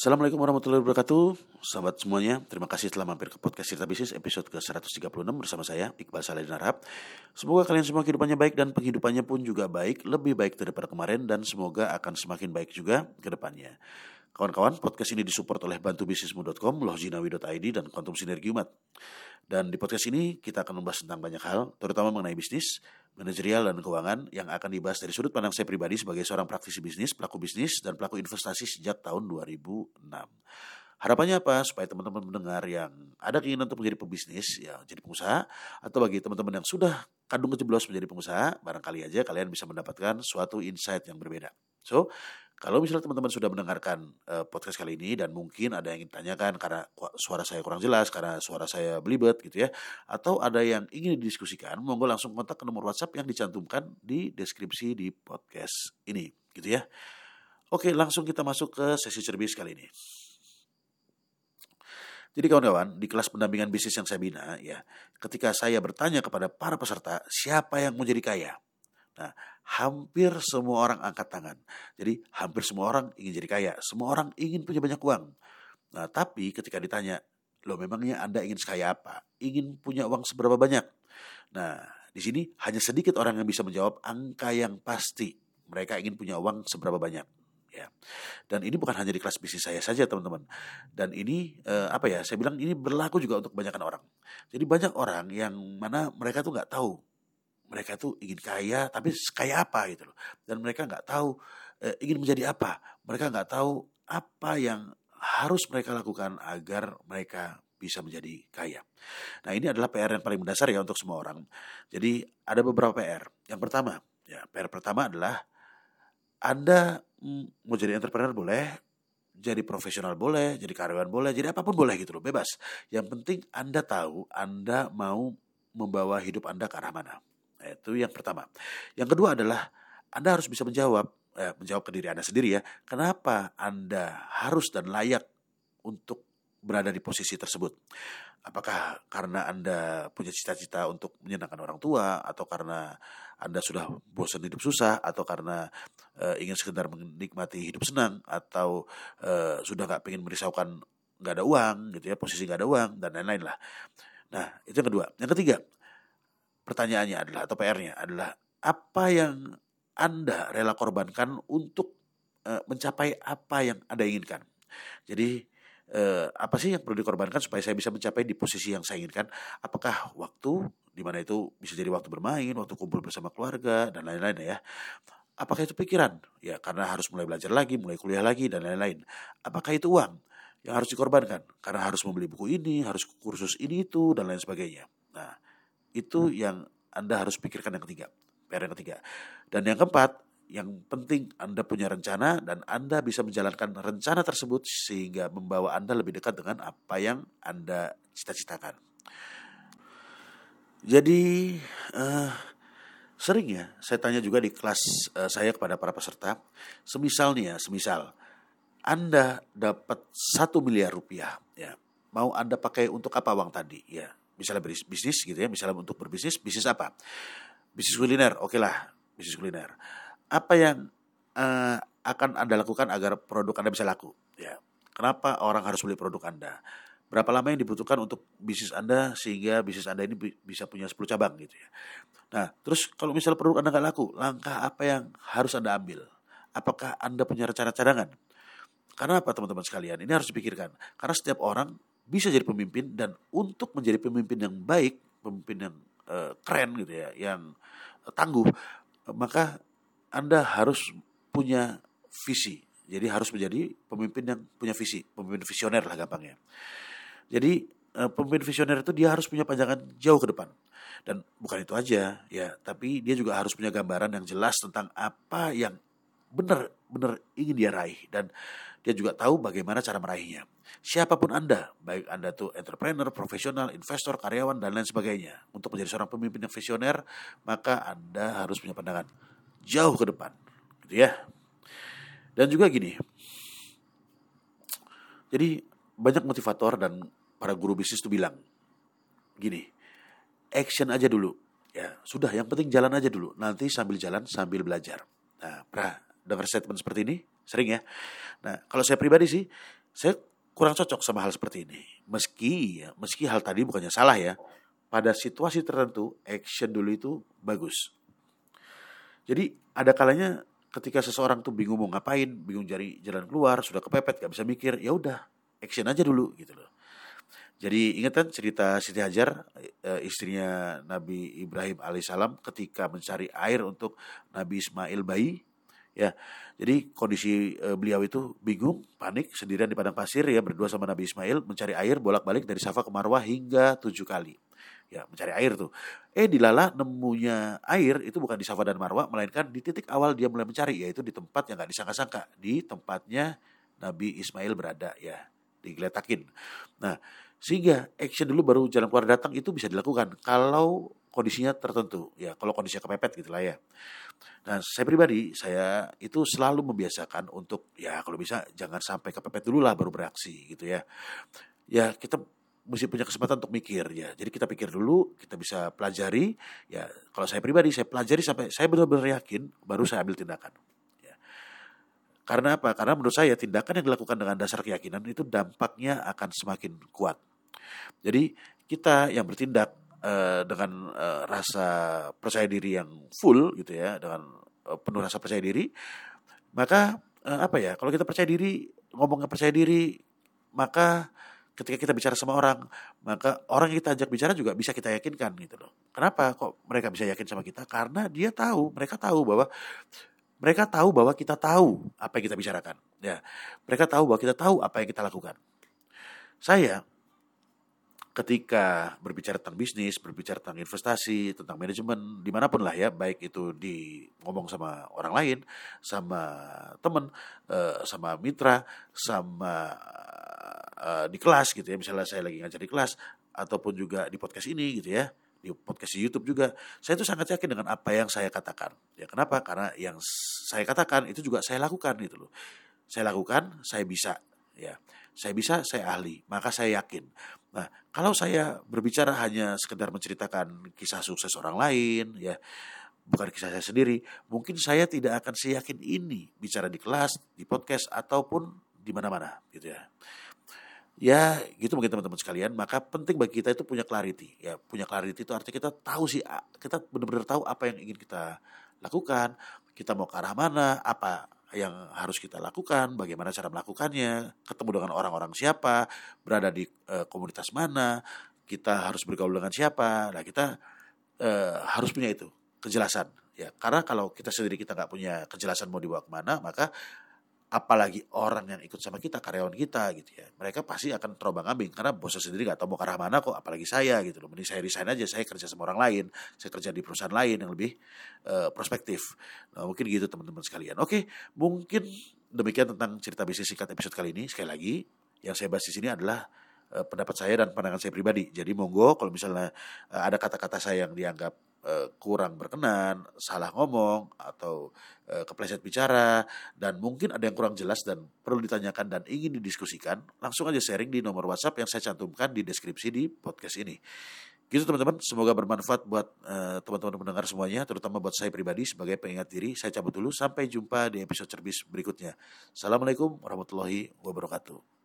Assalamualaikum warahmatullahi wabarakatuh. Sahabat semuanya, terima kasih telah mampir ke podcast Cerita Bisnis episode ke-136 bersama saya Iqbal Saladin Arab. Semoga kalian semua kehidupannya baik dan penghidupannya pun juga baik Lebih baik daripada kemarin dan semoga akan semakin baik juga ke depannya. Kawan-kawan, podcast ini disupport oleh bantubisnismu.com, lohjinawi.id, dan Quantum Sinergi Umat. Dan di podcast ini kita akan membahas tentang banyak hal, terutama mengenai bisnis, manajerial, dan keuangan yang akan dibahas dari sudut pandang saya pribadi sebagai seorang praktisi bisnis, pelaku bisnis, dan pelaku investasi sejak tahun 2006. Harapannya apa? Supaya teman-teman mendengar yang ada keinginan untuk menjadi pebisnis, ya jadi pengusaha, atau bagi teman-teman yang sudah kandung kejeblos menjadi pengusaha, barangkali aja kalian bisa mendapatkan suatu insight yang berbeda. So, kalau misalnya teman-teman sudah mendengarkan uh, podcast kali ini dan mungkin ada yang ingin tanyakan karena suara saya kurang jelas, karena suara saya belibet gitu ya, atau ada yang ingin didiskusikan, monggo langsung kontak ke nomor WhatsApp yang dicantumkan di deskripsi di podcast ini, gitu ya. Oke, langsung kita masuk ke sesi cerbis kali ini. Jadi kawan-kawan, di kelas pendampingan bisnis yang saya bina, ya, ketika saya bertanya kepada para peserta, siapa yang mau jadi kaya? Nah, hampir semua orang angkat tangan. Jadi hampir semua orang ingin jadi kaya. Semua orang ingin punya banyak uang. Nah, tapi ketika ditanya, lo memangnya Anda ingin sekaya apa? Ingin punya uang seberapa banyak? Nah, di sini hanya sedikit orang yang bisa menjawab angka yang pasti. Mereka ingin punya uang seberapa banyak. Ya. Dan ini bukan hanya di kelas bisnis saya saja, teman-teman. Dan ini eh, apa ya? Saya bilang ini berlaku juga untuk kebanyakan orang. Jadi banyak orang yang mana mereka tuh nggak tahu mereka tuh ingin kaya tapi kaya apa gitu loh dan mereka nggak tahu eh, ingin menjadi apa mereka nggak tahu apa yang harus mereka lakukan agar mereka bisa menjadi kaya. Nah ini adalah PR yang paling mendasar ya untuk semua orang. Jadi ada beberapa PR. Yang pertama, ya PR pertama adalah Anda mm, mau jadi entrepreneur boleh, jadi profesional boleh, jadi karyawan boleh, jadi apa pun boleh gitu loh, bebas. Yang penting Anda tahu Anda mau membawa hidup Anda ke arah mana. Itu yang pertama. Yang kedua adalah Anda harus bisa menjawab, eh, menjawab ke diri Anda sendiri ya, kenapa Anda harus dan layak untuk berada di posisi tersebut. Apakah karena Anda punya cita-cita untuk menyenangkan orang tua, atau karena Anda sudah bosan hidup susah, atau karena uh, ingin sekedar menikmati hidup senang, atau uh, sudah nggak pengen merisaukan nggak ada uang gitu ya, posisi nggak ada uang dan lain-lain lah. Nah itu yang kedua. Yang ketiga, pertanyaannya adalah atau PR-nya adalah apa yang Anda rela korbankan untuk uh, mencapai apa yang Anda inginkan. Jadi uh, apa sih yang perlu dikorbankan supaya saya bisa mencapai di posisi yang saya inginkan? Apakah waktu di mana itu bisa jadi waktu bermain, waktu kumpul bersama keluarga dan lain-lain ya. Apakah itu pikiran? Ya karena harus mulai belajar lagi, mulai kuliah lagi dan lain-lain. Apakah itu uang yang harus dikorbankan? Karena harus membeli buku ini, harus kursus ini itu dan lain sebagainya. Itu yang Anda harus pikirkan yang ketiga, PR yang ketiga. Dan yang keempat, yang penting Anda punya rencana dan Anda bisa menjalankan rencana tersebut sehingga membawa Anda lebih dekat dengan apa yang Anda cita-citakan. Jadi uh, sering ya saya tanya juga di kelas uh, saya kepada para peserta, semisal nih ya, semisal Anda dapat satu miliar rupiah, ya mau Anda pakai untuk apa uang tadi? Ya misalnya bisnis gitu ya, misalnya untuk berbisnis, bisnis apa? Bisnis kuliner, oke okay lah, bisnis kuliner. Apa yang uh, akan Anda lakukan agar produk Anda bisa laku? Ya. Kenapa orang harus beli produk Anda? Berapa lama yang dibutuhkan untuk bisnis Anda sehingga bisnis Anda ini bisa punya 10 cabang gitu ya. Nah, terus kalau misalnya produk Anda nggak laku, langkah apa yang harus Anda ambil? Apakah Anda punya rencana cadangan? Karena apa teman-teman sekalian? Ini harus dipikirkan. Karena setiap orang bisa jadi pemimpin dan untuk menjadi pemimpin yang baik, pemimpin yang uh, keren gitu ya, yang tangguh, maka Anda harus punya visi. Jadi harus menjadi pemimpin yang punya visi, pemimpin visioner lah gampangnya. Jadi uh, pemimpin visioner itu dia harus punya panjangan jauh ke depan. Dan bukan itu aja ya, tapi dia juga harus punya gambaran yang jelas tentang apa yang benar-benar ingin dia raih dan dia juga tahu bagaimana cara meraihnya. Siapa pun Anda, baik Anda tuh entrepreneur, profesional, investor, karyawan, dan lain sebagainya. Untuk menjadi seorang pemimpin yang visioner, maka Anda harus punya pandangan jauh ke depan. Gitu ya. Dan juga gini, jadi banyak motivator dan para guru bisnis tuh bilang, gini, action aja dulu. Ya, sudah yang penting jalan aja dulu. Nanti sambil jalan sambil belajar. Nah, pernah dengar statement seperti ini? Sering ya. Nah, kalau saya pribadi sih, saya kurang cocok sama hal seperti ini. Meski ya, meski hal tadi bukannya salah ya. Pada situasi tertentu, action dulu itu bagus. Jadi ada kalanya ketika seseorang tuh bingung mau ngapain, bingung cari jalan keluar, sudah kepepet, gak bisa mikir, ya udah, action aja dulu gitu loh. Jadi ingat kan cerita Siti Hajar, eh, istrinya Nabi Ibrahim alaihissalam ketika mencari air untuk Nabi Ismail bayi, ya. Jadi kondisi e, beliau itu bingung, panik, sendirian di padang pasir ya berdua sama Nabi Ismail mencari air bolak-balik dari Safa ke Marwah hingga tujuh kali. Ya mencari air tuh. Eh dilala nemunya air itu bukan di Safa dan Marwah, melainkan di titik awal dia mulai mencari yaitu di tempat yang nggak disangka-sangka, di tempatnya Nabi Ismail berada ya, digeletakin. Nah sehingga action dulu baru jalan keluar datang itu bisa dilakukan kalau kondisinya tertentu. Ya kalau kondisinya kepepet gitu lah ya. Nah saya pribadi saya itu selalu membiasakan untuk ya kalau bisa jangan sampai kepepet dulu lah baru bereaksi gitu ya. Ya kita mesti punya kesempatan untuk mikir ya. Jadi kita pikir dulu kita bisa pelajari. Ya kalau saya pribadi saya pelajari sampai saya benar-benar yakin baru saya ambil tindakan. Ya. karena apa? Karena menurut saya tindakan yang dilakukan dengan dasar keyakinan itu dampaknya akan semakin kuat. Jadi kita yang bertindak uh, dengan uh, rasa percaya diri yang full gitu ya, dengan uh, penuh rasa percaya diri, maka uh, apa ya? Kalau kita percaya diri, ngomongnya percaya diri, maka ketika kita bicara sama orang, maka orang yang kita ajak bicara juga bisa kita yakinkan gitu loh. Kenapa kok mereka bisa yakin sama kita? Karena dia tahu, mereka tahu bahwa mereka tahu bahwa kita tahu apa yang kita bicarakan. Ya, mereka tahu bahwa kita tahu apa yang kita lakukan. Saya ketika berbicara tentang bisnis, berbicara tentang investasi, tentang manajemen, di mana pun lah ya, baik itu di ngomong sama orang lain, sama temen, uh, sama mitra, sama uh, di kelas gitu ya, misalnya saya lagi ngajar di kelas, ataupun juga di podcast ini gitu ya, di podcast di YouTube juga, saya itu sangat yakin dengan apa yang saya katakan. Ya kenapa? Karena yang saya katakan itu juga saya lakukan gitu loh. Saya lakukan, saya bisa ya saya bisa saya ahli maka saya yakin. Nah kalau saya berbicara hanya sekedar menceritakan kisah sukses orang lain ya bukan kisah saya sendiri mungkin saya tidak akan seyakin ini bicara di kelas di podcast ataupun di mana-mana gitu ya. Ya gitu mungkin teman-teman sekalian maka penting bagi kita itu punya clarity ya. Punya clarity itu artinya kita tahu sih kita benar-benar tahu apa yang ingin kita lakukan kita mau ke arah mana apa yang harus kita lakukan, bagaimana cara melakukannya, ketemu dengan orang-orang siapa, berada di e, komunitas mana, kita harus bergaul dengan siapa. Nah, kita e, harus punya itu kejelasan ya. Karena kalau kita sendiri kita nggak punya kejelasan mau dibawa ke mana, maka apalagi orang yang ikut sama kita karyawan kita gitu ya. Mereka pasti akan terombang ambing karena bosnya sendiri nggak tahu mau ke arah mana kok apalagi saya gitu loh. Mending saya resign aja saya kerja sama orang lain saya kerja di perusahaan lain yang lebih uh, prospektif. Nah, mungkin gitu teman-teman sekalian. Oke mungkin demikian tentang cerita bisnis singkat episode kali ini. Sekali lagi yang saya bahas di sini adalah uh, pendapat saya dan pandangan saya pribadi jadi monggo kalau misalnya uh, ada kata-kata saya yang dianggap Eh, kurang berkenan, salah ngomong atau kepleset bicara dan mungkin ada yang kurang jelas dan perlu ditanyakan dan ingin didiskusikan, langsung aja sharing di nomor WhatsApp yang saya cantumkan di deskripsi di podcast ini. Gitu teman-teman, semoga bermanfaat buat uh, teman-teman pendengar semuanya, terutama buat saya pribadi sebagai pengingat diri. Saya cabut dulu, sampai jumpa di episode cerbis berikutnya. Assalamualaikum warahmatullahi wabarakatuh.